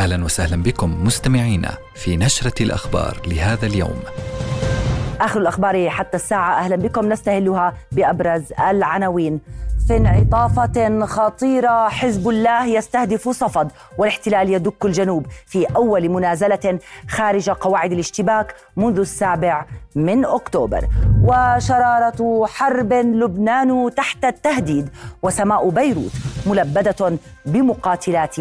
أهلا وسهلا بكم مستمعينا في نشرة الأخبار لهذا اليوم. آخر الأخبار حتى الساعة أهلا بكم نستهلها بأبرز العناوين. في انعطافة خطيرة حزب الله يستهدف صفد والاحتلال يدك الجنوب في أول منازلة خارج قواعد الاشتباك منذ السابع من أكتوبر وشرارة حرب لبنان تحت التهديد وسماء بيروت ملبدة بمقاتلات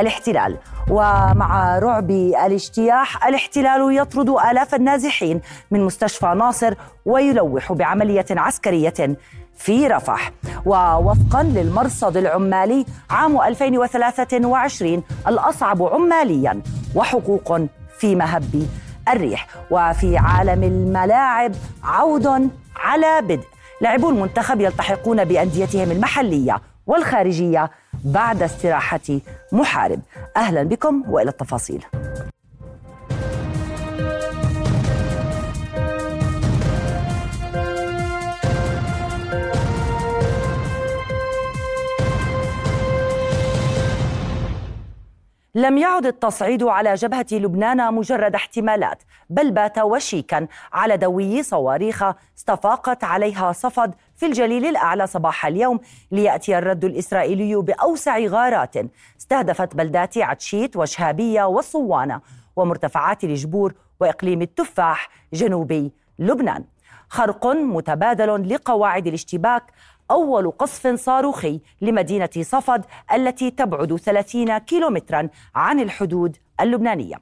الاحتلال. ومع رعب الاجتياح الاحتلال يطرد آلاف النازحين من مستشفى ناصر ويلوح بعملية عسكرية في رفح. ووفقا للمرصد العمالي عام 2023 الأصعب عماليا وحقوق في مهب الريح. وفي عالم الملاعب عود على بدء. لاعبو المنتخب يلتحقون بأنديتهم المحلية والخارجية بعد استراحة محارب. أهلا بكم وإلى التفاصيل. لم يعد التصعيد على جبهة لبنان مجرد احتمالات بل بات وشيكا على دوي صواريخ استفاقت عليها صفد في الجليل الأعلى صباح اليوم ليأتي الرد الإسرائيلي بأوسع غارات استهدفت بلدات عتشيت وشهابية والصوانة ومرتفعات الجبور وإقليم التفاح جنوبي لبنان. خرق متبادل لقواعد الاشتباك. أول قصف صاروخي لمدينة صفد التي تبعد 30 كيلومترا عن الحدود اللبنانية.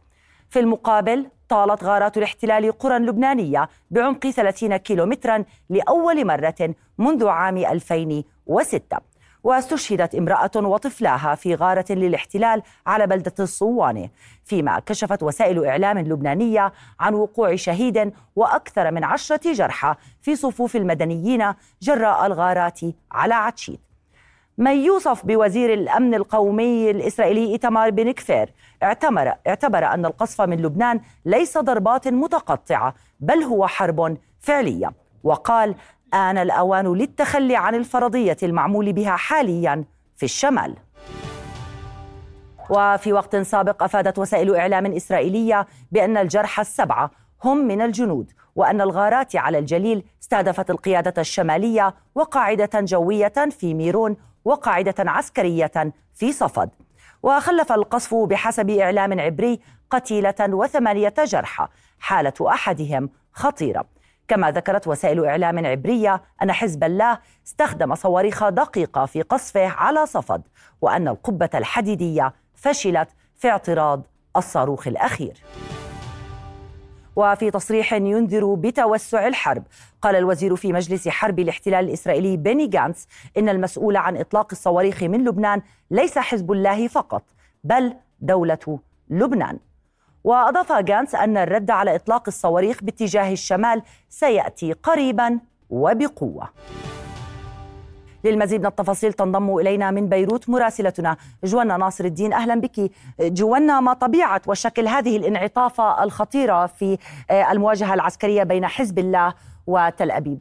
في المقابل طالت غارات الاحتلال قرى لبنانية بعمق 30 كيلومترا لأول مرة منذ عام 2006 واستشهدت امرأة وطفلاها في غارة للاحتلال على بلدة الصوانة فيما كشفت وسائل إعلام لبنانية عن وقوع شهيد وأكثر من عشرة جرحى في صفوف المدنيين جراء الغارات على عتشيت. من يوصف بوزير الأمن القومي الإسرائيلي ايتمار بن كفير. اعتبر اعتبر أن القصف من لبنان ليس ضربات متقطعة بل هو حرب فعلية. وقال آن الأوان للتخلي عن الفرضية المعمول بها حاليا في الشمال. وفي وقت سابق أفادت وسائل إعلام إسرائيلية بأن الجرحى السبعة هم من الجنود وأن الغارات على الجليل استهدفت القيادة الشمالية وقاعدة جوية في ميرون وقاعدة عسكرية في صفد. وخلف القصف بحسب إعلام عبري قتيلة وثمانية جرحى حالة أحدهم خطيرة. كما ذكرت وسائل إعلام عبرية أن حزب الله استخدم صواريخ دقيقة في قصفه على صفد وأن القبة الحديدية فشلت في اعتراض الصاروخ الأخير. وفي تصريح ينذر بتوسع الحرب. قال الوزير في مجلس حرب الاحتلال الإسرائيلي بيني جانس إن المسؤول عن إطلاق الصواريخ من لبنان ليس حزب الله فقط بل دولة لبنان. وأضاف جانس أن الرد على إطلاق الصواريخ باتجاه الشمال سيأتي قريبا وبقوة. للمزيد من التفاصيل تنضم إلينا من بيروت مراسلتنا جوانا ناصر الدين. أهلا بك. جوانا ما طبيعة وشكل هذه الانعطافة الخطيرة في المواجهة العسكرية بين حزب الله وتل أبيب؟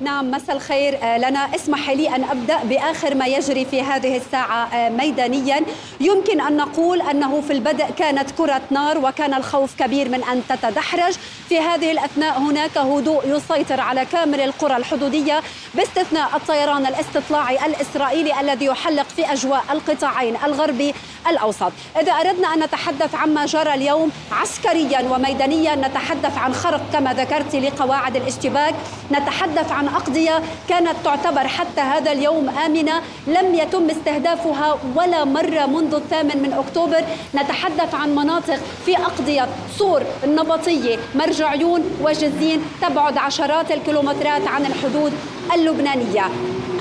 نعم مساء الخير. آه، لنا اسمح لي أن أبدأ بآخر ما يجري في هذه الساعة آه، ميدانيا. يمكن أن نقول أنه في البدء كانت كرة نار وكان الخوف كبير من أن تتدحرج. في هذه الأثناء هناك هدوء يسيطر على كامل القرى الحدودية باستثناء الطيران الاستطلاعي الإسرائيلي الذي يحلق في أجواء القطاعين الغربي الأوسط. إذا أردنا أن نتحدث عما جرى اليوم عسكريا وميدانيا نتحدث عن خرق كما ذكرت لقواعد الاشتباك نتحدث عن أقضية كانت تعتبر حتى هذا اليوم آمنة. لم يتم استهدافها ولا مرة منذ الثامن من أكتوبر. نتحدث عن مناطق في أقضية صور النبطية مرج عيون وجزين تبعد عشرات الكيلومترات عن الحدود اللبنانية.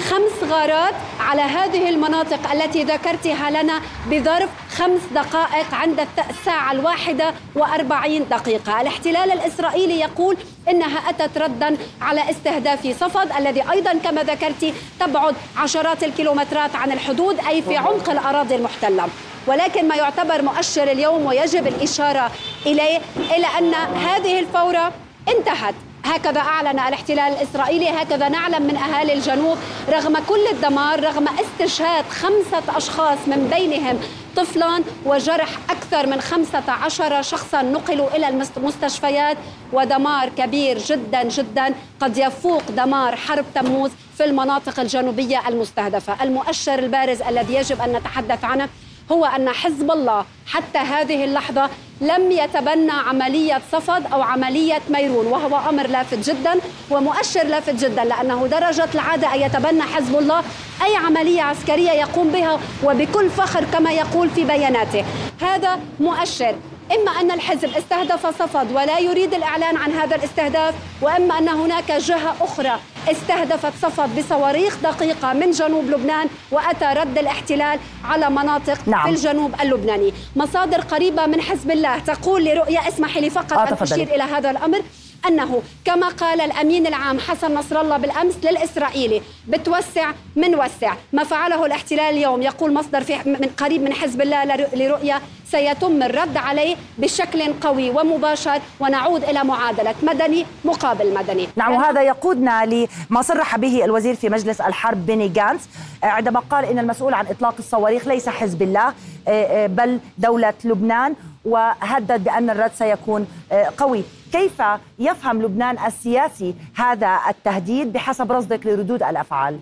خمس غارات على هذه المناطق التي ذكرتها لنا بظرف خمس دقائق عند الساعة الواحدة وأربعين دقيقة. الاحتلال الإسرائيلي يقول إنها أتت ردا على استهداف صفد الذي أيضا كما ذكرت تبعد عشرات الكيلومترات عن الحدود أي في عمق الأراضي المحتلة. ولكن ما يعتبر مؤشر اليوم ويجب الإشارة إليه إلى أن هذه الفورة انتهت. هكذا أعلن الاحتلال الإسرائيلي هكذا نعلم من أهالي الجنوب رغم كل الدمار رغم استشهاد خمسة أشخاص من بينهم طفلا وجرح أكثر من 15 شخصا نقلوا إلى المستشفيات ودمار كبير جدا جدا قد يفوق دمار حرب تموز في المناطق الجنوبية المستهدفة. المؤشر البارز الذي يجب أن نتحدث عنه هو أن حزب الله حتى هذه اللحظة لم يتبنى عملية صفد أو عملية ميرون وهو أمر لافت جدا ومؤشر لافت جدا لأنه درجة العادة أن يتبنى حزب الله أي عملية عسكرية يقوم بها وبكل فخر كما يقول في بياناته. هذا مؤشر. إما أن الحزب استهدف صفد ولا يريد الإعلان عن هذا الاستهداف وإما أن هناك جهة أخرى استهدفت صفد بصواريخ دقيقة من جنوب لبنان وأتى رد الاحتلال على مناطق نعم. في الجنوب اللبناني. مصادر قريبة من حزب الله تقول لرؤية اسمحي لي فقط آه أن أشير إلى هذا الأمر. أنه كما قال الأمين العام حسن نصر الله بالأمس للإسرائيلي بتوسع من وسع. ما فعله الاحتلال اليوم يقول مصدر في من قريب من حزب الله لرؤية سيتم الرد عليه بشكل قوي ومباشر ونعود إلى معادلة مدني مقابل مدني. نعم وهذا يقودنا لما صرح به الوزير في مجلس الحرب بيني جانس عندما قال إن المسؤول عن إطلاق الصواريخ ليس حزب الله آه، آه، بل دولة لبنان. وهدد بأن الرد سيكون آه، قوي كيف يفهم لبنان السياسي هذا التهديد بحسب رصدك لردود الأفعال؟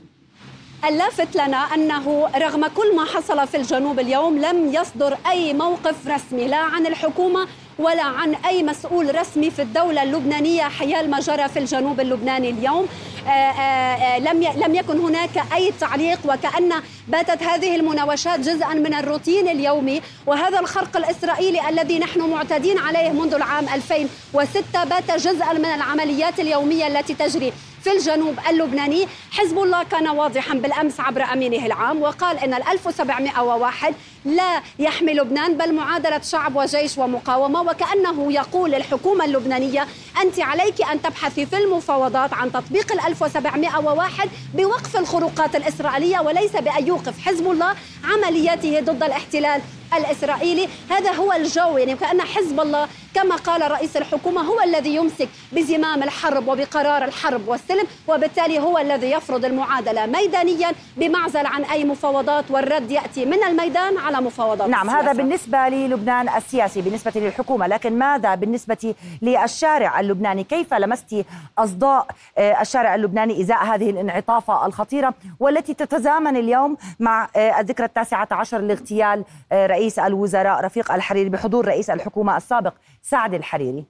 اللافت لنا أنه رغم كل ما حصل في الجنوب اليوم لم يصدر أي موقف رسمي لا عن الحكومة ولا عن أي مسؤول رسمي في الدولة اللبنانية حيال ما جرى في الجنوب اللبناني اليوم. آه، آآ آه، لم لم يكن هناك أي تعليق وكأن باتت هذه المناوشات جزءا من الروتين اليومي. وهذا الخرق الإسرائيلي الذي نحن معتادين عليه منذ العام 2006 بات جزءا من العمليات اليومية التي تجري. في الجنوب اللبناني. حزب الله كان واضحا بالأمس عبر أمينه العام وقال أن ال 1701 لا يحمي لبنان بل معادلة شعب وجيش ومقاومة. وكأنه يقول للحكومة اللبنانية أنت عليك أن تبحثي في المفاوضات عن تطبيق ال 1701 بوقف الخروقات الإسرائيلية وليس بأن يوقف حزب الله عملياته ضد الاحتلال الإسرائيلي. هذا هو الجو يعني كأن حزب الله كما قال رئيس الحكومة هو الذي يمسك بزمام الحرب وبقرار الحرب والسلم وبالتالي هو الذي يفرض المعادلة ميدانيا بمعزل عن أي مفاوضات والرد يأتي من الميدان على مفاوضات نعم السياسة. هذا بالنسبة للبنان السياسي بالنسبة للحكومة لكن ماذا بالنسبة للشارع اللبناني كيف لمست أصداء آه، الشارع اللبناني إزاء هذه الانعطافة الخطيرة والتي تتزامن اليوم مع آه، الذكرى التاسعة عشر لاغتيال آه، رئيس الوزراء رفيق الحريري بحضور رئيس الحكومة السابق سعد الحريري.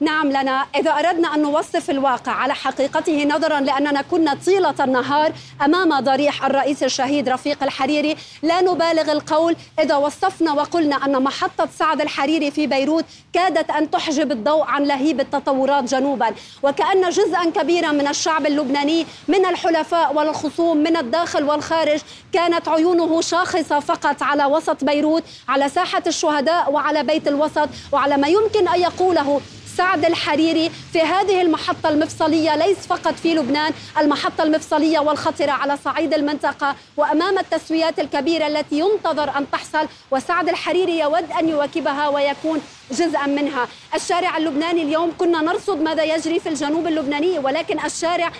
نعم لنا إذا أردنا أن نوصف الواقع على حقيقته نظرا لأننا كنا طيلة النهار أمام ضريح الرئيس الشهيد رفيق الحريري لا نبالغ القول إذا وصفنا وقلنا أن محطة سعد الحريري في بيروت كادت أن تحجب الضوء عن لهيب التطورات جنوبا. وكأن جزءا كبيرا من الشعب اللبناني من الحلفاء والخصوم من الداخل والخارج كانت عيونه شاخصة فقط على وسط بيروت على ساحة الشهداء وعلى بيت الوسط وعلى ما يمكن أن يقوله سعد الحريري في هذه المحطة المفصلية ليس فقط في لبنان المحطة المفصلية والخطرة على صعيد المنطقة وأمام التسويات الكبيرة التي ينتظر أن تحصل. وسعد الحريري يود أن يواكبها ويكون جزءا منها. الشارع اللبناني اليوم كنا نرصد ماذا يجري في الجنوب اللبناني ولكن الشارع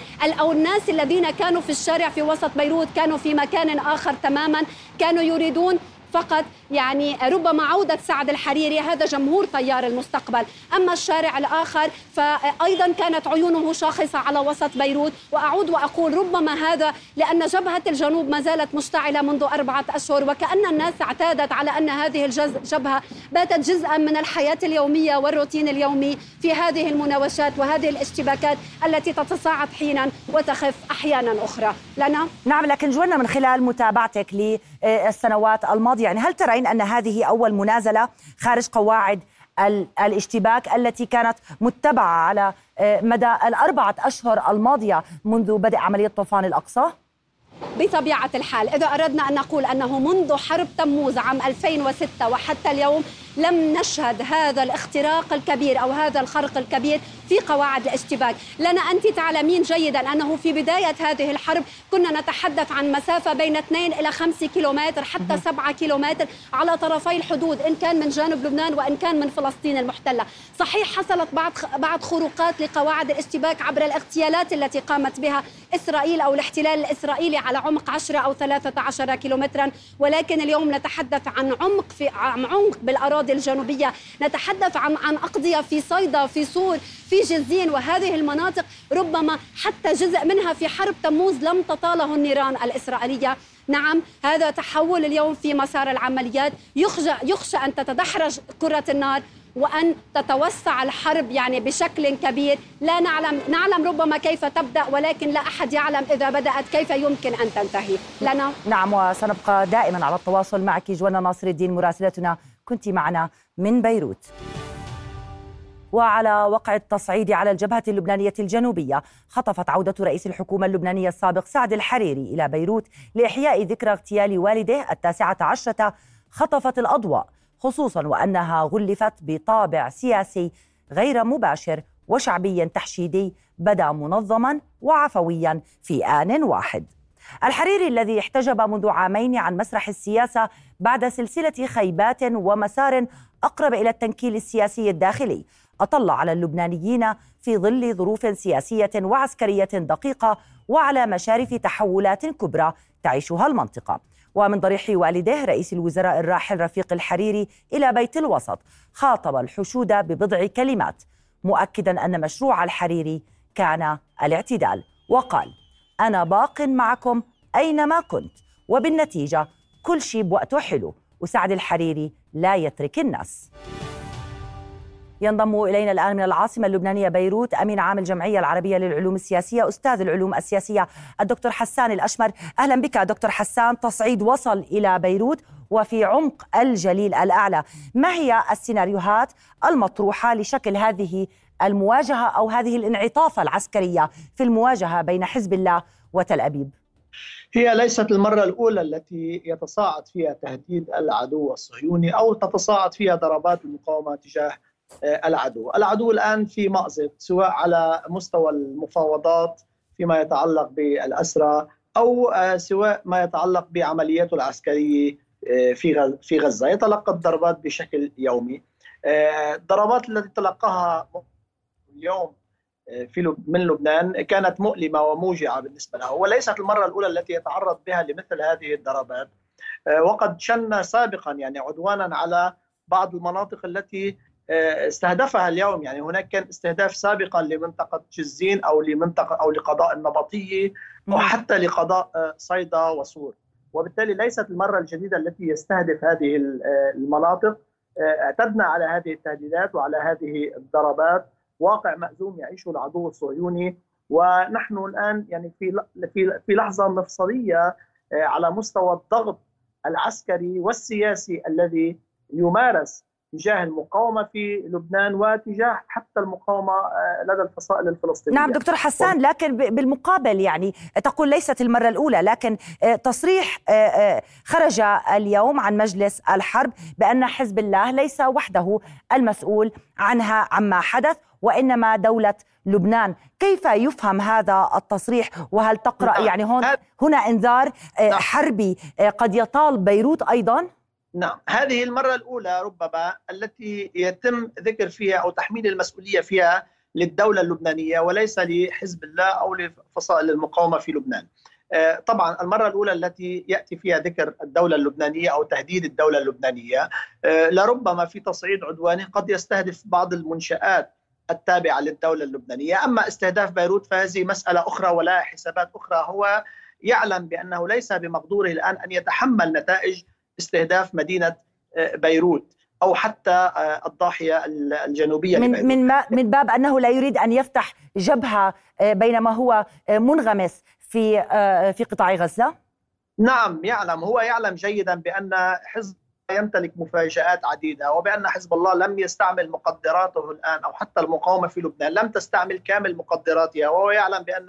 أو الناس الذين كانوا في الشارع في وسط بيروت كانوا في مكان آخر تماما كانوا يريدون فقط يعني ربما عودة سعد الحريري هذا جمهور تيار المستقبل. أما الشارع الآخر فأيضا كانت عيونه شاخصة على وسط بيروت. وأعود وأقول ربما هذا لأن جبهة الجنوب ما زالت مشتعلة منذ أربعة أشهر. وكأن الناس اعتادت على أن هذه الجبهة باتت جزءا من الحياة اليومية والروتين اليومي في هذه المناوشات وهذه الاشتباكات التي تتصاعد حينا وتخف أحيانا أخرى. لنا؟ نعم لكن جوانا من خلال متابعتك للسنوات الماضية يعني هل ترين أن هذه أول منازلة خارج قواعد الاشتباك التي كانت متبعة على آه، مدى الأربعة أشهر الماضية منذ بدء عملية طوفان الأقصى؟ بطبيعة الحال إذا أردنا أن نقول أنه منذ حرب تموز عام 2006 وحتى اليوم لم نشهد هذا الاختراق الكبير أو هذا الخرق الكبير في قواعد الاشتباك لنا أنت تعلمين جيدا أنه في بداية هذه الحرب كنا نتحدث عن مسافة بين 2 إلى 5 كيلومتر حتى 7 كيلومتر على طرفي الحدود إن كان من جانب لبنان وإن كان من فلسطين المحتلة. صحيح حصلت بعض بعض خروقات لقواعد الاشتباك عبر الاغتيالات التي قامت بها إسرائيل أو الاحتلال الإسرائيلي على عمق 10 أو 13 كيلومترا. ولكن اليوم نتحدث عن عمق في عمق بالأراضي الجنوبية. نتحدث عن عن أقضية في صيدا في سور في جزين وهذه المناطق ربما حتى جزء منها في حرب تموز لم تطاله النيران الإسرائيلية. نعم هذا تحول اليوم في مسار العمليات. يخشى, يخشى أن تتدحرج كرة النار وأن تتوسع الحرب يعني بشكل كبير. لا نعلم نعلم ربما كيف تبدأ ولكن لا أحد يعلم إذا بدأت كيف يمكن أن تنتهي. لنا. نعم وسنبقى دائما على التواصل معك جوانا ناصر الدين مراسلتنا كنت معنا من بيروت. وعلى وقع التصعيد على الجبهة اللبنانية الجنوبية خطفت عودة رئيس الحكومة اللبنانية السابق سعد الحريري إلى بيروت لإحياء ذكرى اغتيال والده التاسعة عشرة. خطفت الأضواء خصوصا وأنها غلفت بطابع سياسي غير مباشر وشعبي تحشيدي بدا منظما وعفويا في آن واحد. الحريري الذي احتجب منذ عامين عن مسرح السياسة بعد سلسلة خيبات ومسار أقرب إلى التنكيل السياسي الداخلي أطل على اللبنانيين في ظل ظروف سياسية وعسكرية دقيقة وعلى مشارف تحولات كبرى تعيشها المنطقة. ومن ضريح والده رئيس الوزراء الراحل رفيق الحريري إلى بيت الوسط خاطب الحشود ببضع كلمات مؤكدا أن مشروع الحريري كان الاعتدال وقال أنا باق معكم أينما كنت. وبالنتيجة كل شيء بوقته حلو. وسعد الحريري لا يترك الناس. ينضم إلينا الآن من العاصمة اللبنانية بيروت أمين عام الجمعية العربية للعلوم السياسية أستاذ العلوم السياسية الدكتور حسان الأشمر. أهلا بك دكتور حسان. تصعيد وصل إلى بيروت وفي عمق الجليل الأعلى. ما هي السيناريوهات المطروحة لشكل هذه المواجهة أو هذه الانعطافة العسكرية في المواجهة بين حزب الله وتل أبيب. هي ليست المرة الأولى التي يتصاعد فيها تهديد العدو الصهيوني أو تتصاعد فيها ضربات المقاومة تجاه آه، العدو. العدو الآن في مأزق سواء على مستوى المفاوضات فيما يتعلق بالأسرى أو آه، سواء ما يتعلق بعملياته العسكرية آه، في في غزة. يتلقى الضربات بشكل يومي. الضربات التي تلقاها اليوم في من لبنان كانت مؤلمة وموجعة بالنسبة له وليست المرة الأولى التي يتعرض بها لمثل هذه الضربات. وقد شن سابقا يعني عدوانا على بعض المناطق التي آه، استهدفها اليوم. يعني هناك كان استهداف سابقا لمنطقة جزين أو لمنطقة أو لقضاء النبطية أو حتى لقضاء آه، صيدا وصور وبالتالي ليست المرة الجديدة التي يستهدف هذه آه، المناطق. اعتدنا على هذه التهديدات وعلى هذه الضربات. واقع مأزوم يعيشه العدو الصهيوني ونحن الآن يعني في في في لحظة مفصلية على مستوى الضغط العسكري والسياسي الذي يمارس تجاه المقاومة في لبنان وتجاه حتى المقاومة آه، لدى الفصائل الفلسطينية. نعم دكتور حسان لكن بالمقابل يعني تقول ليست المرة الأولى لكن آه، تصريح آه، خرج اليوم عن مجلس الحرب بأن حزب الله ليس وحده المسؤول عنها عما حدث وإنما دولة لبنان، كيف يفهم هذا التصريح وهل تقرأ نعم. يعني هون هنا إنذار نعم. حربي قد يطال بيروت أيضا؟ نعم هذه المرة الأولى ربما التي يتم ذكر فيها أو تحميل المسؤولية فيها للدولة اللبنانية وليس لحزب الله أو لفصائل المقاومة في لبنان آه، طبعا المرة الأولى التي يأتي فيها ذكر الدولة اللبنانية أو تهديد الدولة اللبنانية آه، لربما في تصعيد عدواني قد يستهدف بعض المنشآت التابعة للدولة اللبنانية. أما استهداف بيروت فهذه مسألة أخرى ولا حسابات أخرى. هو يعلم بأنه ليس بمقدوره الآن أن يتحمل نتائج استهداف مدينة آه، بيروت أو حتى آه، الضاحية الجنوبية من. من من باب أنه لا يريد أن يفتح جبهة آه، بينما هو منغمس في في قطاع غزة. نعم يعلم. هو يعلم جيدا بأن حزب يمتلك مفاجآت عديدة وبأن حزب الله لم يستعمل مقدراته الآن أو حتى المقاومة في لبنان لم تستعمل كامل مقدراتها وهو يعلم بأن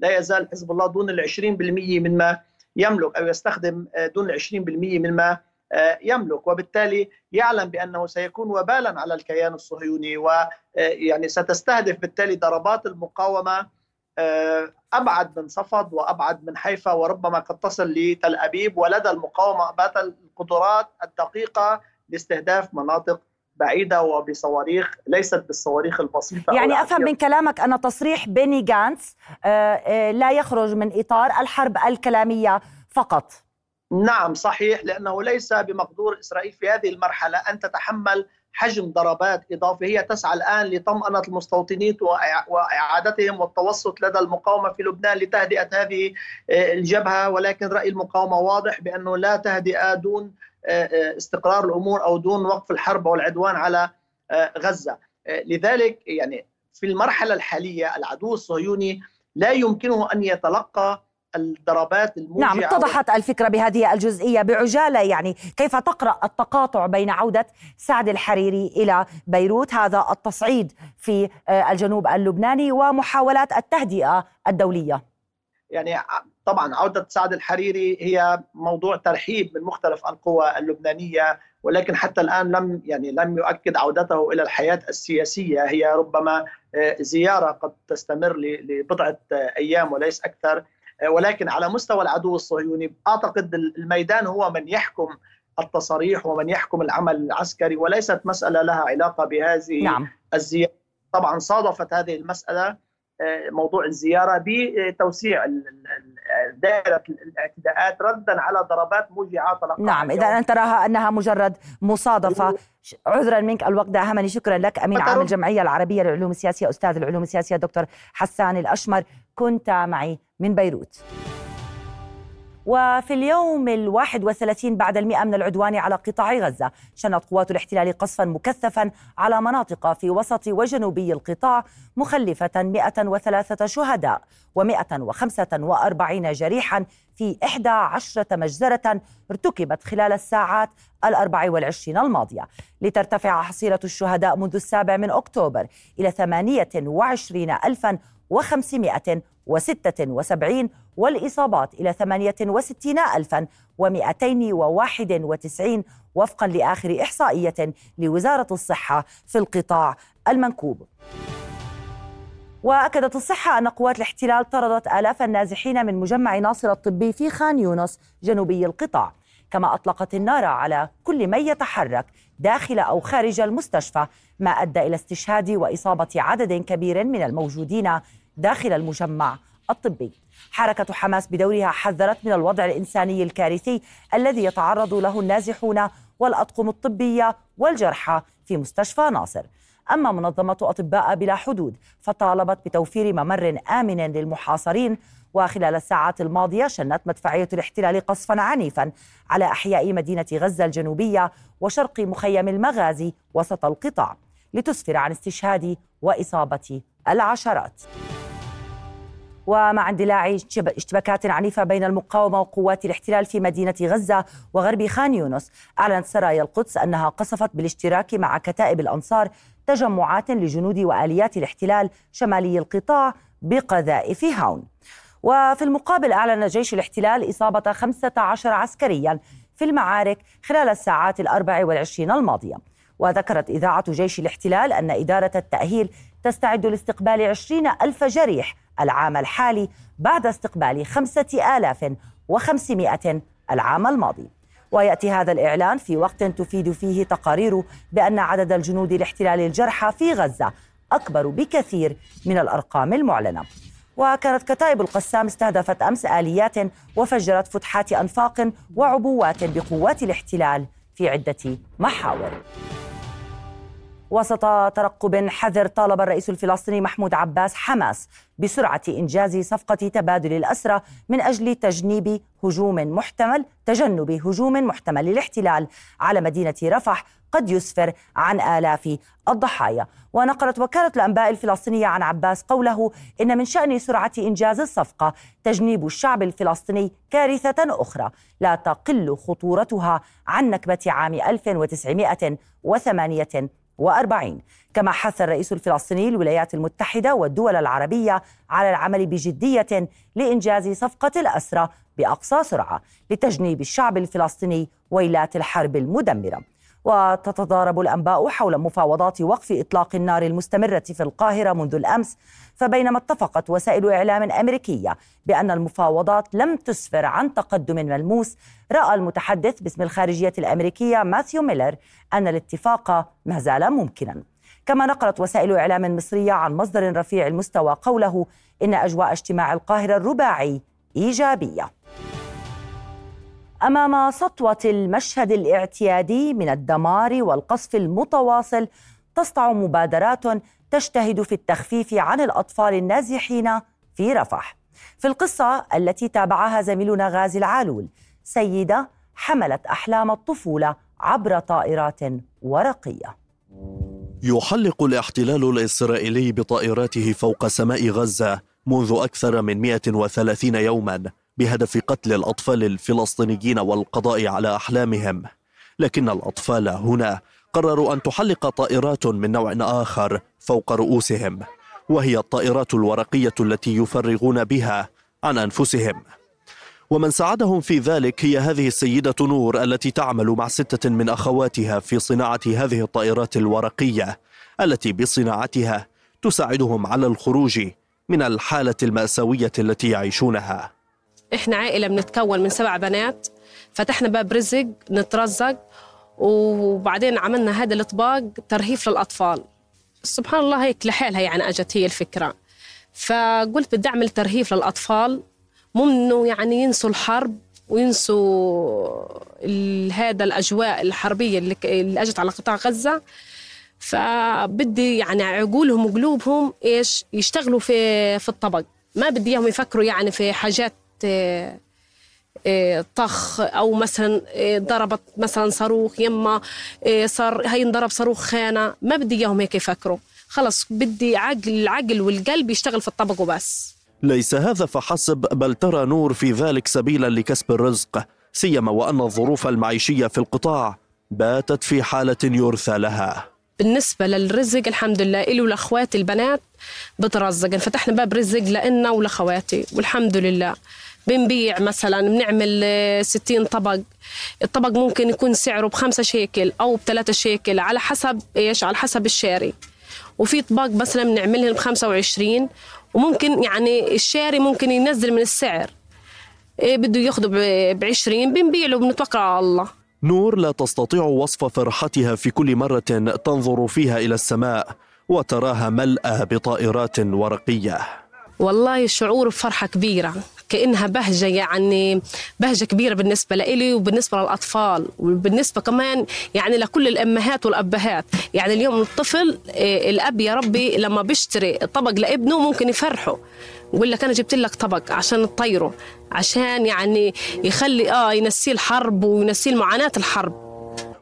لا يزال حزب الله دون العشرين بالمية مما يملك أو يستخدم دون 20% مما يملك. وبالتالي يعلم بأنه سيكون وبالا على الكيان الصهيوني ويعني ستستهدف بالتالي ضربات المقاومة أبعد من صفد وأبعد من حيفا وربما قد تصل لتل أبيب ولدى المقاومة بات القدرات الدقيقة لاستهداف مناطق بعيدة وبصواريخ ليست بالصواريخ البسيطة يعني أفهم من كلامك أن تصريح بيني جانتس آه، آه، لا يخرج من إطار الحرب الكلامية فقط. نعم صحيح لأنه ليس بمقدور إسرائيل في هذه المرحلة أن تتحمل حجم ضربات إضافية هي تسعى الآن لطمأنة المستوطنين وإعادتهم والتوسط لدى المقاومة في لبنان لتهدئة هذه آه، الجبهة. ولكن رأي المقاومة واضح بأنه لا تهدئة دون آه، آه، استقرار الأمور أو دون وقف الحرب والعدوان على غزة. لذلك يعني في المرحلة الحالية العدو الصهيوني لا يمكنه أن يتلقى الضربات الموجعة نعم اتضحت الفكرة بهذه الجزئية بعجالة. يعني كيف تقرأ التقاطع بين عودة سعد الحريري إلى بيروت؟ هذا التصعيد في آه، الجنوب اللبناني ومحاولات التهدئة الدولية. يعني طبعا عودة سعد الحريري هي موضوع ترحيب من مختلف القوى اللبنانية ولكن حتى الآن لم يعني لم يؤكد عودته إلى الحياة السياسية. هي ربما آه، زيارة قد تستمر لبضعة أيام وليس أكثر. ولكن على مستوى العدو الصهيوني أعتقد الميدان هو من يحكم التصاريح ومن يحكم العمل العسكري وليست مسألة لها علاقة بهذه نعم. الزيارة. طبعا صادفت هذه المسألة آه، موضوع الزيارة بتوسيع دائرة الاعتداءات ردا على ضربات موجعه نعم إذا أنت تراها أنها مجرد مصادفة. عذرا منك الوقت داهمني. شكرا لك أمين عام الجمعية العربية للعلوم السياسية أستاذ العلوم السياسية دكتور حسان الأشمر. كنت معي من بيروت. وفي اليوم الواحد وثلاثين بعد المئة من العدوان على قطاع غزة شنت قوات الاحتلال قصفا مكثفا على مناطق في وسط وجنوبي القطاع مخلفة 103 شهداء و145 جريحا في 11 مجزرة ارتكبت خلال الساعات الأربع والعشرين الماضية. لترتفع حصيلة الشهداء منذ السابع من أكتوبر إلى 28 ألفا و576 والإصابات إلى 68291 وفقا لآخر إحصائية لوزارة الصحة في القطاع المنكوب. وأكدت الصحة أن قوات الاحتلال طردت آلاف النازحين من مجمع ناصر الطبي في خان يونس جنوبي القطاع كما أطلقت النار على كل من يتحرك داخل أو خارج المستشفى ما أدى إلى استشهاد وإصابة عدد كبير من الموجودين داخل المجمع الطبي. حركة حماس بدورها حذرت من الوضع الإنساني الكارثي الذي يتعرض له النازحون والأطقم الطبية والجرحى في مستشفى ناصر. أما منظمة أطباء بلا حدود فطالبت بتوفير ممر آمن للمحاصرين وخلال الساعات الماضية شنت مدفعية الاحتلال قصفا عنيفا على أحياء مدينة غزة الجنوبية وشرق مخيم المغازي وسط القطاع لتسفر عن استشهاد وإصابة العشرات. ومع اندلاع اشتباكات عنيفة بين المقاومة وقوات الاحتلال في مدينة غزة وغرب خان يونس. أعلنت سرايا القدس أنها قصفت بالاشتراك مع كتائب الأنصار تجمعات لجنود وآليات الاحتلال شمالي القطاع بقذائف هاون. وفي المقابل أعلن جيش الاحتلال إصابة 15 عسكريا في المعارك خلال الساعات الأربع والعشرين الماضية. وذكرت إذاعة جيش الاحتلال أن إدارة التأهيل تستعد لاستقبال عشرين ألف جريح العام الحالي بعد استقبال خمسة آلاف وخمسمائة العام الماضي. ويأتي هذا الإعلان في وقت تفيد فيه تقارير بأن عدد الجنود الاحتلال الجرحى في غزة أكبر بكثير من الأرقام المعلنة. وكانت كتائب القسام استهدفت أمس آليات وفجرت فتحات أنفاق وعبوات بقوات الاحتلال في عدة محاور. وسط ترقب حذر طالب الرئيس الفلسطيني محمود عباس حماس بسرعة إنجاز صفقة تبادل الأسرى من أجل تجنيب هجوم محتمل تجنب هجوم محتمل للاحتلال على مدينة رفح قد يسفر عن آلاف الضحايا. ونقلت وكالة الأنباء الفلسطينية عن عباس قوله إن من شأن سرعة إنجاز الصفقة تجنيب الشعب الفلسطيني كارثة أخرى لا تقل خطورتها عن نكبة عام 1948 وأربعين. كما حث الرئيس الفلسطيني الولايات المتحدة والدول العربية على العمل بجدية لإنجاز صفقة الأسرى بأقصى سرعة لتجنيب الشعب الفلسطيني ويلات الحرب المدمرة. وتتضارب الأنباء حول مفاوضات وقف إطلاق النار المستمرة في القاهرة منذ الأمس. فبينما اتفقت وسائل إعلام أمريكية بأن المفاوضات لم تسفر عن تقدم ملموس رأى المتحدث باسم الخارجية الأمريكية ماثيو ميلر أن الاتفاق ما زال ممكنا. كما نقلت وسائل إعلام مصرية عن مصدر رفيع المستوى قوله إن أجواء اجتماع القاهرة الرباعي إيجابية. أمام سطوة المشهد الاعتيادي من الدمار والقصف المتواصل تسطع مبادرات تجتهد في التخفيف عن الأطفال النازحين في رفح. في القصة التي تابعها زميلنا غازي العالول سيدة حملت أحلام الطفولة عبر طائرات ورقية. يحلق الاحتلال الإسرائيلي بطائراته فوق سماء غزة منذ أكثر من 130 يوما. بهدف قتل الأطفال الفلسطينيين والقضاء على أحلامهم. لكن الأطفال هنا قرروا أن تحلق طائرات من نوع آخر فوق رؤوسهم وهي الطائرات الورقية التي يفرغون بها عن أنفسهم. ومن ساعدهم في ذلك هي هذه السيدة نور التي تعمل مع ستة من أخواتها في صناعة هذه الطائرات الورقية التي بصناعتها تساعدهم على الخروج من الحالة المأساوية التي يعيشونها. إحنا عائلة بنتكون من سبع بنات فتحنا باب رزق نترزق وبعدين عملنا هذا الأطباق ترهيف للأطفال. سبحان الله هيك لحالها يعني أجت هي الفكرة. فقلت بدي أعمل ترهيف للأطفال مو إنه يعني ينسوا الحرب وينسوا هذا الأجواء الحربية اللي, اللي أجت على قطاع غزة. فبدي يعني عقولهم وقلوبهم إيش يشتغلوا في في الطبق. ما بدي إياهم يفكروا يعني في حاجات طخ أو مثلا آه، ضربت مثلا صاروخ يما صار هي انضرب صاروخ خانة. ما بدي إياهم هيك يفكروا. خلص بدي عقل العقل والقلب يشتغل في الطبق وبس. ليس هذا فحسب بل ترى نور في ذلك سبيلا لكسب الرزق. سيما وأن الظروف المعيشية في القطاع باتت في حالة يرثى لها. بالنسبة للرزق الحمد لله إلي ولأخواتي البنات بترزق. فتحنا باب رزق لإلنا ولأخواتي والحمد لله. بنبيع مثلا بنعمل 60 طبق. الطبق ممكن يكون سعره بخمسة شيكل أو بثلاثة شيكل على حسب إيش؟ على حسب الشاري. وفي طباق مثلا بنعملهم ب 25 وممكن يعني الشاري ممكن ينزل من السعر. إيه بده ياخده ب 20 بنبيع له بنتوكل على الله. نور لا تستطيع وصف فرحتها في كل مرة تنظر فيها إلى السماء وتراها ملأى بطائرات ورقية. والله شعور بفرحة كبيرة. كأنها بهجة يعني بهجة كبيرة بالنسبة لإلي وبالنسبة للأطفال وبالنسبة كمان يعني لكل الأمهات والأبهات. يعني اليوم الطفل إيه، الأب يا ربي لما بيشتري طبق لابنه ممكن يفرحه يقول لك أنا جبت لك طبق عشان تطيره عشان يعني يخلي آه ينسيه الحرب وينسيه معاناة الحرب.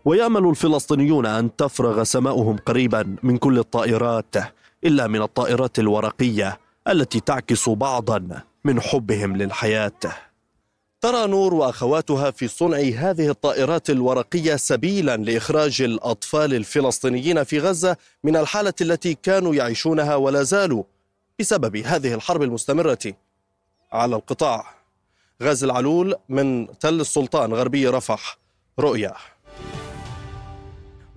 ويأمل الفلسطينيون أن تفرغ سماؤهم قريبا من كل الطائرات إلا من الطائرات الورقية التي تعكس بعضا. من حبهم للحياة. ترى نور وأخواتها في صنع هذه الطائرات الورقية سبيلا لإخراج الأطفال الفلسطينيين في غزة من الحالة التي كانوا يعيشونها ولا زالوا بسبب هذه الحرب المستمرة. على القطاع غاز العلول من تل السلطان غربي رفح رؤيا.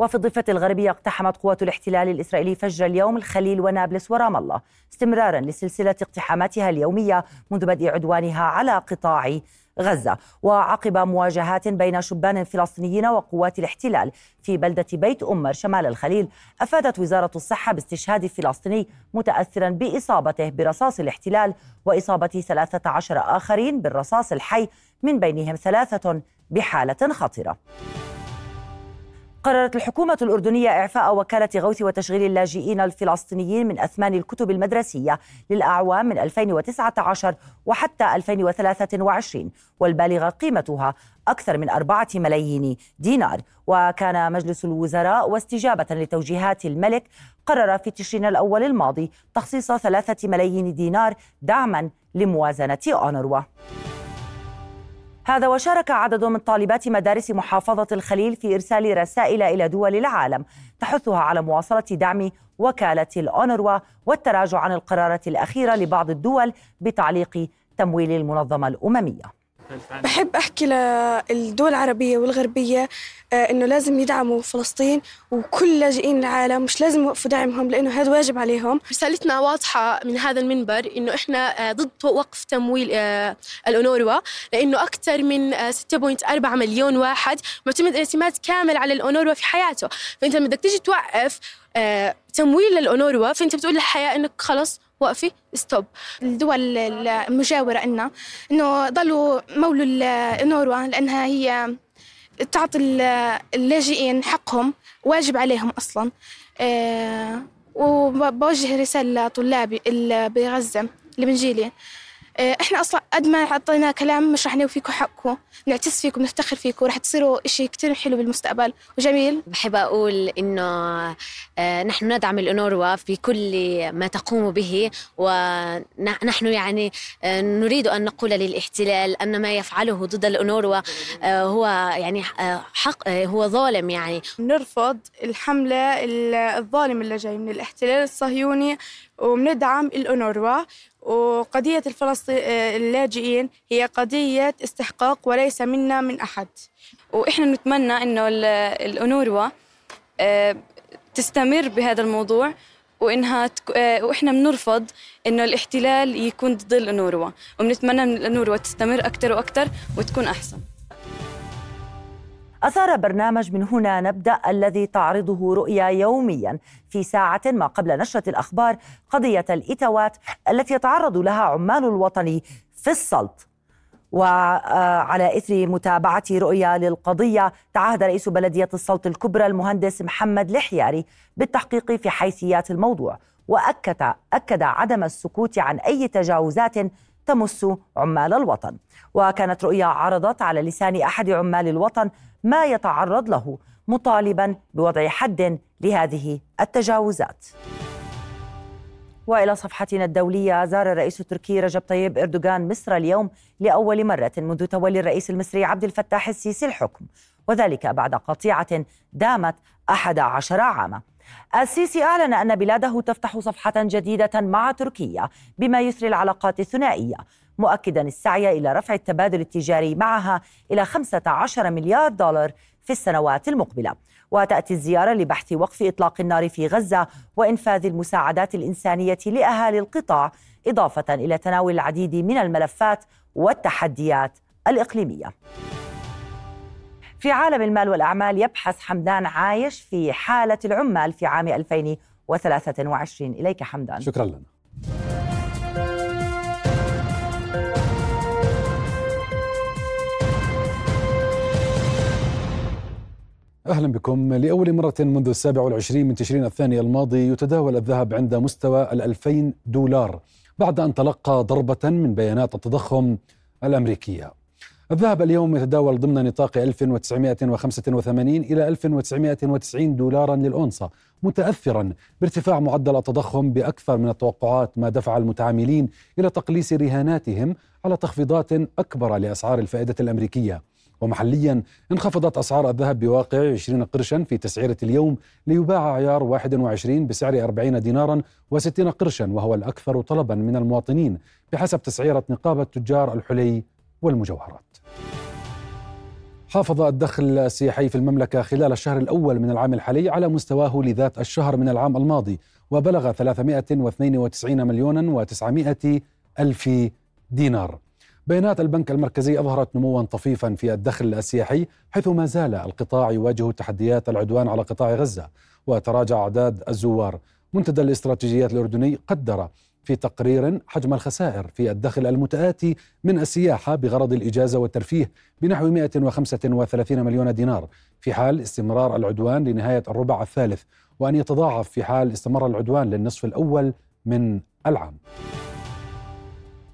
وفي الضفة الغربية اقتحمت قوات الاحتلال الإسرائيلي فجر اليوم الخليل ونابلس ورام الله استمرارا لسلسلة اقتحاماتها اليومية منذ بدء عدوانها على قطاع غزة. وعقب مواجهات بين شبان فلسطينيين وقوات الاحتلال في بلدة بيت أمر شمال الخليل أفادت وزارة الصحة باستشهاد فلسطيني متأثرا بإصابته برصاص الاحتلال وإصابة 13 آخرين بالرصاص الحي من بينهم ثلاثة بحالة خطرة. قررت الحكومة الأردنية إعفاء وكالة غوث وتشغيل اللاجئين الفلسطينيين من أثمان الكتب المدرسية للأعوام من 2019 وحتى 2023 والبالغة قيمتها أكثر من أربعة ملايين دينار. وكان مجلس الوزراء واستجابة لتوجيهات الملك قرر في تشرين الأول الماضي تخصيص ثلاثة ملايين دينار دعما لموازنة أونروا. هذا وشارك عدد من طالبات مدارس محافظة الخليل في إرسال رسائل إلى دول العالم تحثها على مواصلة دعم وكالة الأونروا والتراجع عن القرارات الأخيرة لبعض الدول بتعليق تمويل المنظمة الأممية. بحب أحكي للدول العربية والغربية آه، إنه لازم يدعموا فلسطين وكل لاجئين العالم مش لازم يوقفوا دعمهم لأنه هذا واجب عليهم. رسالتنا واضحة من هذا المنبر إنه إحنا آه، ضد وقف تمويل آه، الأونروا لأنه أكثر من 6.4 مليون واحد معتمد اعتماد كامل على الأونروا في حياته. فأنت لما بدك تيجي توقف تمويل للأونروا فأنت بتقول للحياة إنك خلص وقفي. ستوب الدول المجاورة لنا إنه ضلوا مولوا النوروا لأنها هي تعطي اللاجئين حقهم واجب عليهم أصلا. أه وبوجه رسالة لطلابي بغزة اللي بنجيلي آه، إحنا أصلا قد ما اعطينا كلام مش رح نوفيكم حقكم نعتز فيكم نفتخر فيكم ورح تصيروا شيء كثير حلو بالمستقبل. وجميل. بحب أقول إنه آه، نحن ندعم الانوروا في كل ما تقوم به ونحن يعني آه، نريد أن نقول للاحتلال أن ما يفعله ضد الانوروا هو يعني حق هو ظالم يعني. نرفض الحملة الظالمه اللي جاي من الاحتلال الصهيوني وبندعم الأونروا وقضية الفلسطين اللاجئين هي قضية استحقاق وليس منا من أحد. وإحنا نتمنى إنه الأونروا آه، تستمر بهذا الموضوع وإنها تك... آه، وإحنا بنرفض إنه الاحتلال يكون ضد الأونروا وبنتمنى من الأونروا تستمر أكثر وأكثر وتكون أحسن. أثار برنامج من هنا نبدأ الذي تعرضه رؤيا يوميا في ساعة ما قبل نشرة الأخبار قضية الإتاوات التي يتعرض لها عمال الوطن في السلط. وعلى إثر متابعة رؤيا للقضية تعهد رئيس بلدية السلط الكبرى المهندس محمد الحياري بالتحقيق في حيثيات الموضوع. وأكد أكد عدم السكوت عن أي تجاوزات تمس عمال الوطن. وكانت رؤيا عرضت على لسان أحد عمال الوطن ما يتعرض له مطالبا بوضع حد لهذه التجاوزات. وإلى صفحتنا الدولية زار الرئيس التركي رجب طيب إردوغان مصر اليوم لأول مرة منذ تولي الرئيس المصري عبد الفتاح السيسي الحكم. وذلك بعد قطيعة دامت أحد عشر عاما. السيسي أعلن أن بلاده تفتح صفحة جديدة مع تركيا بما يثري العلاقات الثنائية مؤكدا السعي إلى رفع التبادل التجاري معها إلى 15 مليار دولار في السنوات المقبلة. وتأتي الزيارة لبحث وقف إطلاق النار في غزة وإنفاذ المساعدات الإنسانية لأهالي القطاع إضافة إلى تناول العديد من الملفات والتحديات الإقليمية. في عالم المال والأعمال يبحث حمدان عايش في حالة العمال في عام 2023 إليك حمدان. شكرا لنا. أهلا بكم. لأول مرة منذ السابع والعشرين من تشرين الثاني الماضي يتداول الذهب عند مستوى الألفين دولار بعد أن تلقى ضربة من بيانات التضخم الأمريكية. الذهب اليوم يتداول ضمن نطاق 1985 إلى 1990 دولارا للأونصة متأثرا بارتفاع معدل التضخم بأكثر من التوقعات ما دفع المتعاملين إلى تقليص رهاناتهم على تخفيضات أكبر لأسعار الفائدة الأمريكية. ومحليا انخفضت أسعار الذهب بواقع 20 قرشا في تسعيرة اليوم ليباع عيار 21 بسعر 40 دينارا و60 قرشا وهو الأكثر طلبا من المواطنين بحسب تسعيرة نقابة تجار الحلي والمجوهرات. حافظ الدخل السياحي في المملكة خلال الشهر الأول من العام الحالي على مستواه لذات الشهر من العام الماضي وبلغ 392 مليون و900 ألف دينار. بيانات البنك المركزي أظهرت نموا طفيفا في الدخل السياحي حيث ما زال القطاع يواجه تحديات العدوان على قطاع غزة وتراجع أعداد الزوار. منتدى الاستراتيجيات الأردني قدر في تقرير حجم الخسائر في الدخل المتآتي من السياحة بغرض الإجازة والترفيه بنحو 135 مليون دينار في حال استمرار العدوان لنهاية الربع الثالث وأن يتضاعف في حال استمر العدوان للنصف الأول من العام.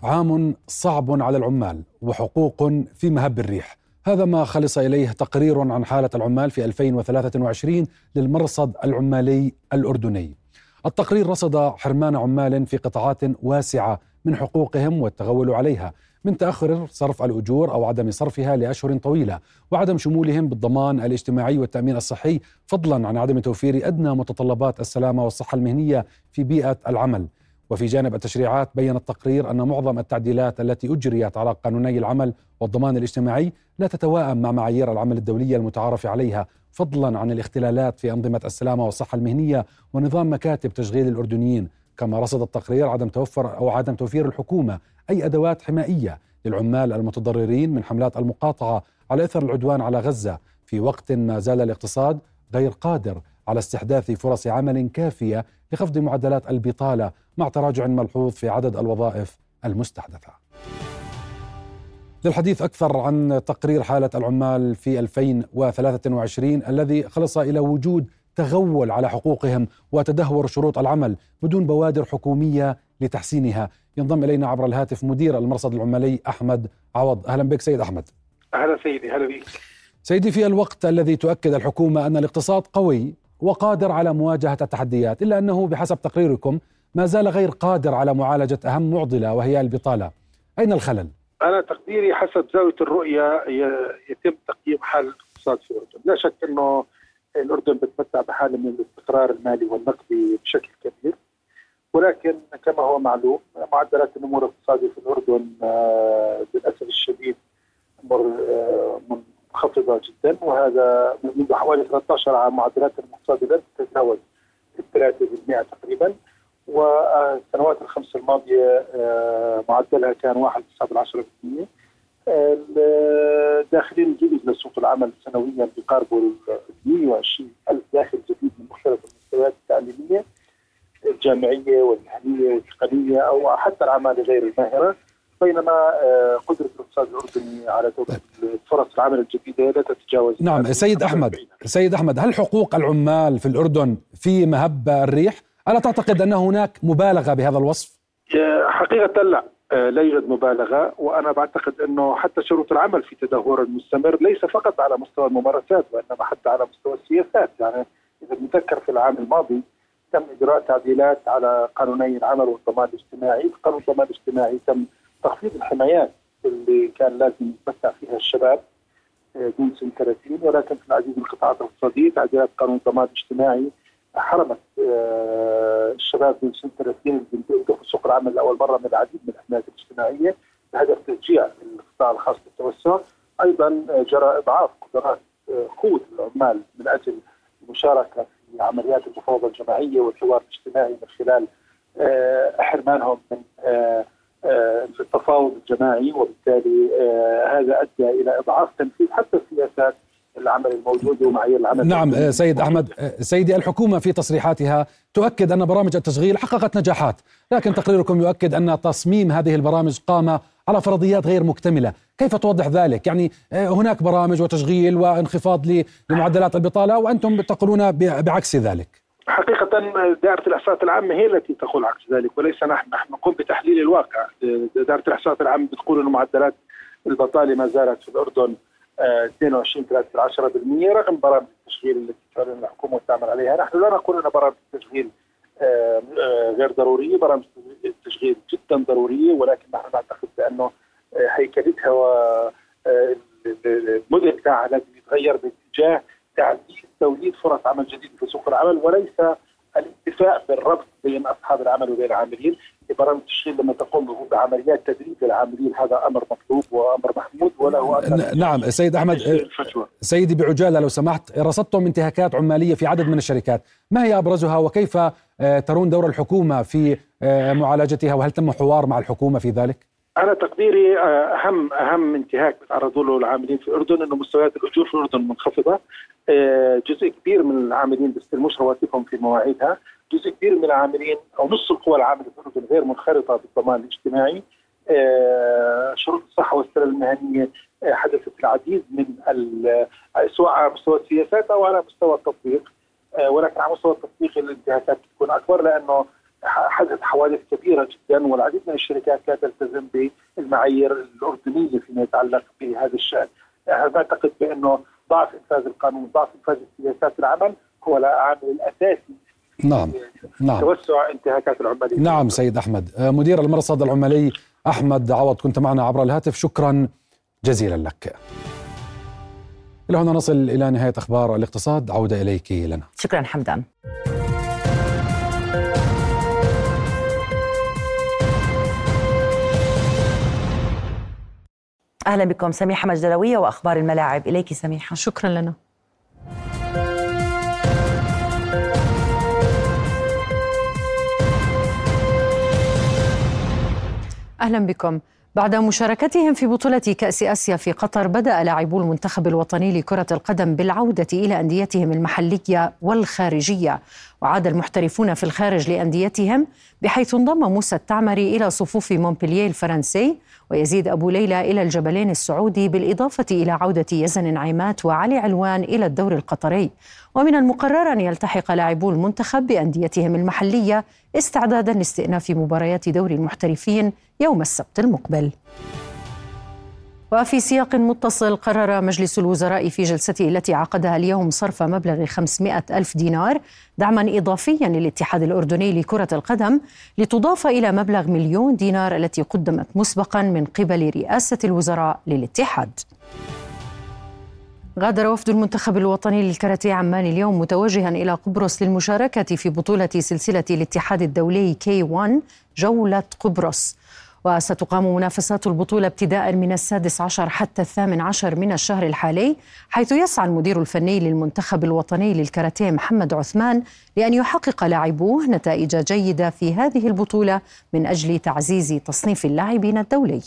عام صعب على العمال وحقوق في مهب الريح. هذا ما خلص إليه تقرير عن حالة العمال في 2023 للمرصد العمالي الأردني. التقرير رصد حرمان عمال في قطاعات واسعة من حقوقهم والتغول عليها من تأخر صرف الأجور أو عدم صرفها لأشهر طويلة وعدم شمولهم بالضمان الاجتماعي والتأمين الصحي فضلا عن عدم توفير أدنى متطلبات السلامة والصحة المهنية في بيئة العمل. وفي جانب التشريعات بين التقرير أن معظم التعديلات التي أجريت على قانوني العمل والضمان الاجتماعي لا تتوائم مع معايير العمل الدولية المتعارف عليها فضلا عن الاختلالات في أنظمة السلامة والصحة المهنية ونظام مكاتب تشغيل الأردنيين. كما رصد التقرير عدم توفر أو عدم توفير الحكومة أي أدوات حمائية للعمال المتضررين من حملات المقاطعة على إثر العدوان على غزة في وقت ما زال الاقتصاد غير قادر على استحداث فرص عمل كافية لخفض معدلات البطالة مع تراجع ملحوظ في عدد الوظائف المستحدثة. للحديث أكثر عن تقرير حالة العمال في 2023 الذي خلص إلى وجود تغول على حقوقهم وتدهور شروط العمل بدون بوادر حكومية لتحسينها. ينضم إلينا عبر الهاتف مدير المرصد العمالي أحمد عوض. أهلا بك سيد أحمد. أهلا سيدي هلا بك سيدي في الوقت الذي تؤكد الحكومة أن الاقتصاد قوي وقادر على مواجهة التحديات إلا أنه بحسب تقريركم ما زال غير قادر على معالجة أهم معضلة وهي البطالة. أين الخلل؟ أنا تقديري حسب زاوية الرؤية يتم تقييم حال الاقتصاد في الأردن. لا شك أنه الأردن بتمتع بحالة من الاستقرار المالي والنقدي بشكل كبير. ولكن كما هو معلوم معدلات النمو الاقتصادي في الأردن آه، للأسف الشديد آه، منخفضة جدا. وهذا منذ حوالي 13 عام معدلات الاقتصاد لن تتجاوز 3% تقريبا. والسنوات الخمس الماضية آه، معدلها كان 1.9% الداخلين الجدد لسوق العمل سنويا بيقاربوا 120 ألف داخل جديد من مختلف المستويات التعليمية الجامعية والمهنية والتقنية أو حتى الأعمال غير الماهرة. بينما آه، قدرة الاقتصاد الأردني على توفير فرص العمل الجديدة لا تتجاوز نعم سيد أحمد سيد أحمد هل حقوق العمال في الأردن في مهب الريح؟ ألا تعتقد أن هناك مبالغة بهذا الوصف؟ حقيقة لا. آه، لا يوجد مبالغة وأنا بعتقد أنه حتى شروط العمل في تدهور مستمر ليس فقط على مستوى الممارسات وإنما حتى على مستوى السياسات. يعني إذا نتذكر في العام الماضي تم إجراء تعديلات على قانوني العمل والضمان الاجتماعي، في قانون الضمان الاجتماعي تم تخفيض الحمايات اللي كان لازم يتمتع فيها الشباب آه، دون سن 30 ولكن في العديد من القطاعات الاقتصادية تعديلات قانون الضمان الاجتماعي حرمت آه، الشباب من سن 30 اللي بينتهوا سوق العمل لأول مرة من العديد من الحمايات الاجتماعية بهدف تشجيع القطاع الخاص بالتوسع. أيضا آه، جرى إضعاف قدرات آه، قوه العمال من أجل المشاركة في عمليات المفاوضه الجماعية والحوار الاجتماعي من خلال حرمانهم من التفاوض الجماعي. وبالتالي هذا أدى إلى إضعاف تنفيذ حتى السياسات العمل الموجوده ومعايير العمل نعم آه، سيد أحمد آه، سيدي الحكومة في تصريحاتها تؤكد أن برامج التشغيل حققت نجاحات لكن تقريركم يؤكد أن تصميم هذه البرامج قام على فرضيات غير مكتملة. كيف توضح ذلك؟ يعني آه، هناك برامج وتشغيل وانخفاض لمعدلات البطالة وأنتم تقولون بعكس ذلك. حقيقة دائرة الإحصاءات العامة هي التي تقول عكس ذلك وليس نحن. نحن نقوم بتحليل الواقع. دائرة الإحصاءات العامة بتقول أن معدلات البطالة ما زالت في الأردن 22 10% رغم برامج التشغيل التي تعلن الحكومة وتعمل عليها، نحن لا نقول أن برامج التشغيل آه، آه، غير ضرورية، برامج التشغيل جدا ضرورية ولكن نحن نعتقد بأنه آه، هيكلتها والموديل تاعها لازم يتغير باتجاه تعزيز توليد فرص عمل جديدة في سوق العمل وليس الاتفاق بالربط بين أصحاب العمل وبين العاملين. برامج التشغيل لما تقوم بعمليات تدريب العاملين هذا أمر مطلوب وأمر محمود وله نعم سيد أحمد سيدي بعجالة لو سمحت رصدتم انتهاكات عمالية في عدد من الشركات. ما هي أبرزها وكيف آه، ترون دور الحكومة في آه، معالجتها؟ وهل تم حوار مع الحكومة في ذلك؟ أنا تقديري آه، أهم أهم انتهاك بيتعرضوا له العاملين في الأردن إنه مستويات الأجور في الأردن منخفضة. جزء كبير من العاملين بيستلموش رواتبهم في مواعيدها. جزء كبير من العاملين أو نص القوى العاملة في الأردن غير منخرطة بالضمان الاجتماعي آه، شروط الصحة والسلامه المهنية آه، حدثت العديد من سواء على مستوى السياسات أو على مستوى التطبيق آه، ولكن على مستوى التطبيق الانتهاكات تكون أكبر لأنه حدثت حوادث كبيرة جدا والعديد من الشركات لا تلتزم بالمعايير الأردنية فيما يتعلق بهذا الشأن. أعتقد بأنه ضعف إنفاذ القانون، ضعف إنفاذ سياسات العمل هو العامل الأساسي نعم نعم. توسع انتهاكات العمالية. نعم سيد أحمد. آه، مدير المرصد العمالي أحمد عوض كنت معنا عبر الهاتف. شكرا جزيلا لك. إلى هنا نصل إلى نهاية أخبار الاقتصاد. عودة إليك لنا. شكرا حمدان. أهلا بكم. سميحة مجدلويه وأخبار الملاعب. إليك سميحة. شكرا لنا. أهلا بكم. بعد مشاركتهم في بطولة كأس آسيا في قطر بدأ لاعبو المنتخب الوطني لكرة القدم بالعودة إلى أنديتهم المحلية والخارجية. وعاد المحترفون في الخارج لأنديتهم بحيث انضم موسى التعمري إلى صفوف مونبلييه الفرنسي ويزيد أبو ليلى إلى الجبلين السعودي بالإضافة إلى عودة يزن نعيمات وعلي علوان إلى الدور القطري. ومن المقرر أن يلتحق لاعبو المنتخب بأنديتهم المحلية استعدادا لاستئناف مباريات دوري المحترفين يوم السبت المقبل. وفي سياق متصل قرر مجلس الوزراء في جلسته التي عقدها اليوم صرف مبلغ 500 ألف دينار دعما إضافيا للاتحاد الأردني لكرة القدم لتضاف إلى مبلغ مليون دينار التي قدمت مسبقا من قبل رئاسة الوزراء للاتحاد. غادر وفد المنتخب الوطني للكاراتيه عمان اليوم متوجها إلى قبرص للمشاركة في بطولة سلسلة الاتحاد الدولي كي 1 جولة قبرص. وستقام منافسات البطولة ابتداء من السادس عشر حتى الثامن عشر من الشهر الحالي حيث يسعى المدير الفني للمنتخب الوطني للكاراتيه محمد عثمان لأن يحقق لاعبوه نتائج جيدة في هذه البطولة من أجل تعزيز تصنيف اللاعبين الدولي.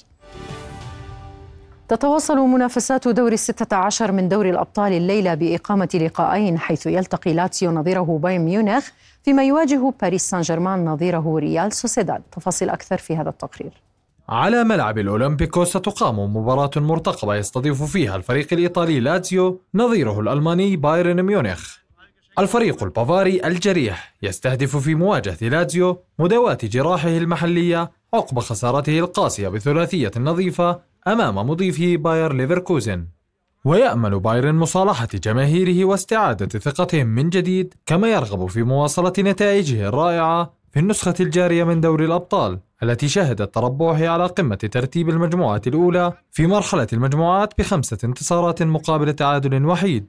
تتواصل منافسات دور الستة عشر من دور الأبطال الليلة بإقامة لقاءين حيث يلتقي لاتسيو نظيره بايرن ميونخ فيما يواجه باريس سان جيرمان نظيره ريال سوسيداد. تفاصيل أكثر في هذا التقرير. على ملعب الأولمبيكو ستقام مباراة مرتقبة يستضيف فيها الفريق الإيطالي لاتسيو نظيره الألماني بايرن ميونخ. الفريق البافاري الجريح يستهدف في مواجهة لاتسيو مداواة جراحه المحلية عقب خسارته القاسية بثلاثية نظيفة أمام مضيفه باير ليفركوزن. ويأمل بايرن مصالحة جماهيره واستعادة ثقتهم من جديد كما يرغب في مواصلة نتائجه الرائعة في النسخة الجارية من دوري الأبطال. التي شهدت تربعه على قمة ترتيب المجموعة الأولى في مرحلة المجموعات بخمسة انتصارات مقابل تعادل وحيد.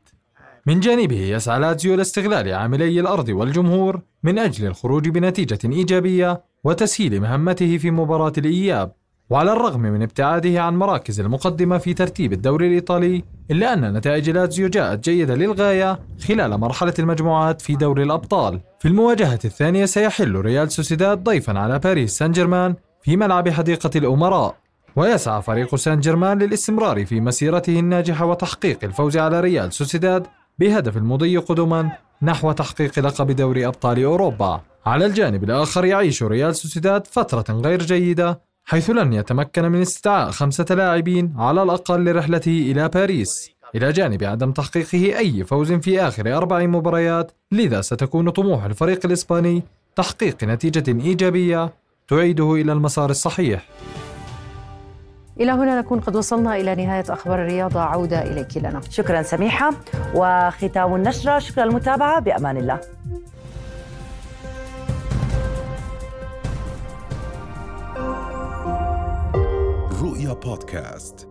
من جانبه يسعى لاتزيو لاستغلال عاملي الأرض والجمهور من أجل الخروج بنتيجة إيجابية وتسهيل مهمته في مباراة الإياب. وعلى الرغم من ابتعاده عن مراكز المقدمة في ترتيب الدوري الإيطالي إلا أن نتائج لاتزيو جاءت جيدة للغاية خلال مرحلة المجموعات في دوري الأبطال. في المواجهة الثانية سيحل ريال سوسيداد ضيفا على باريس سان جيرمان في ملعب حديقة الأمراء ويسعى فريق سان جيرمان للاستمرار في مسيرته الناجحة وتحقيق الفوز على ريال سوسيداد بهدف المضي قدما نحو تحقيق لقب دوري أبطال أوروبا. على الجانب الآخر يعيش ريال سوسيداد فترة غير جيدة حيث لن يتمكن من استدعاء خمسة لاعبين على الأقل لرحلته إلى باريس. إلى جانب عدم تحقيقه أي فوز في آخر أربع مباريات لذا ستكون طموح الفريق الإسباني تحقيق نتيجة إيجابية تعيده إلى المسار الصحيح. إلى هنا نكون قد وصلنا إلى نهاية أخبار الرياضة. عودة إليك لنا شكرا سميحة وختام النشرة. شكرا المتابعة بأمان الله. رؤيا بودكاست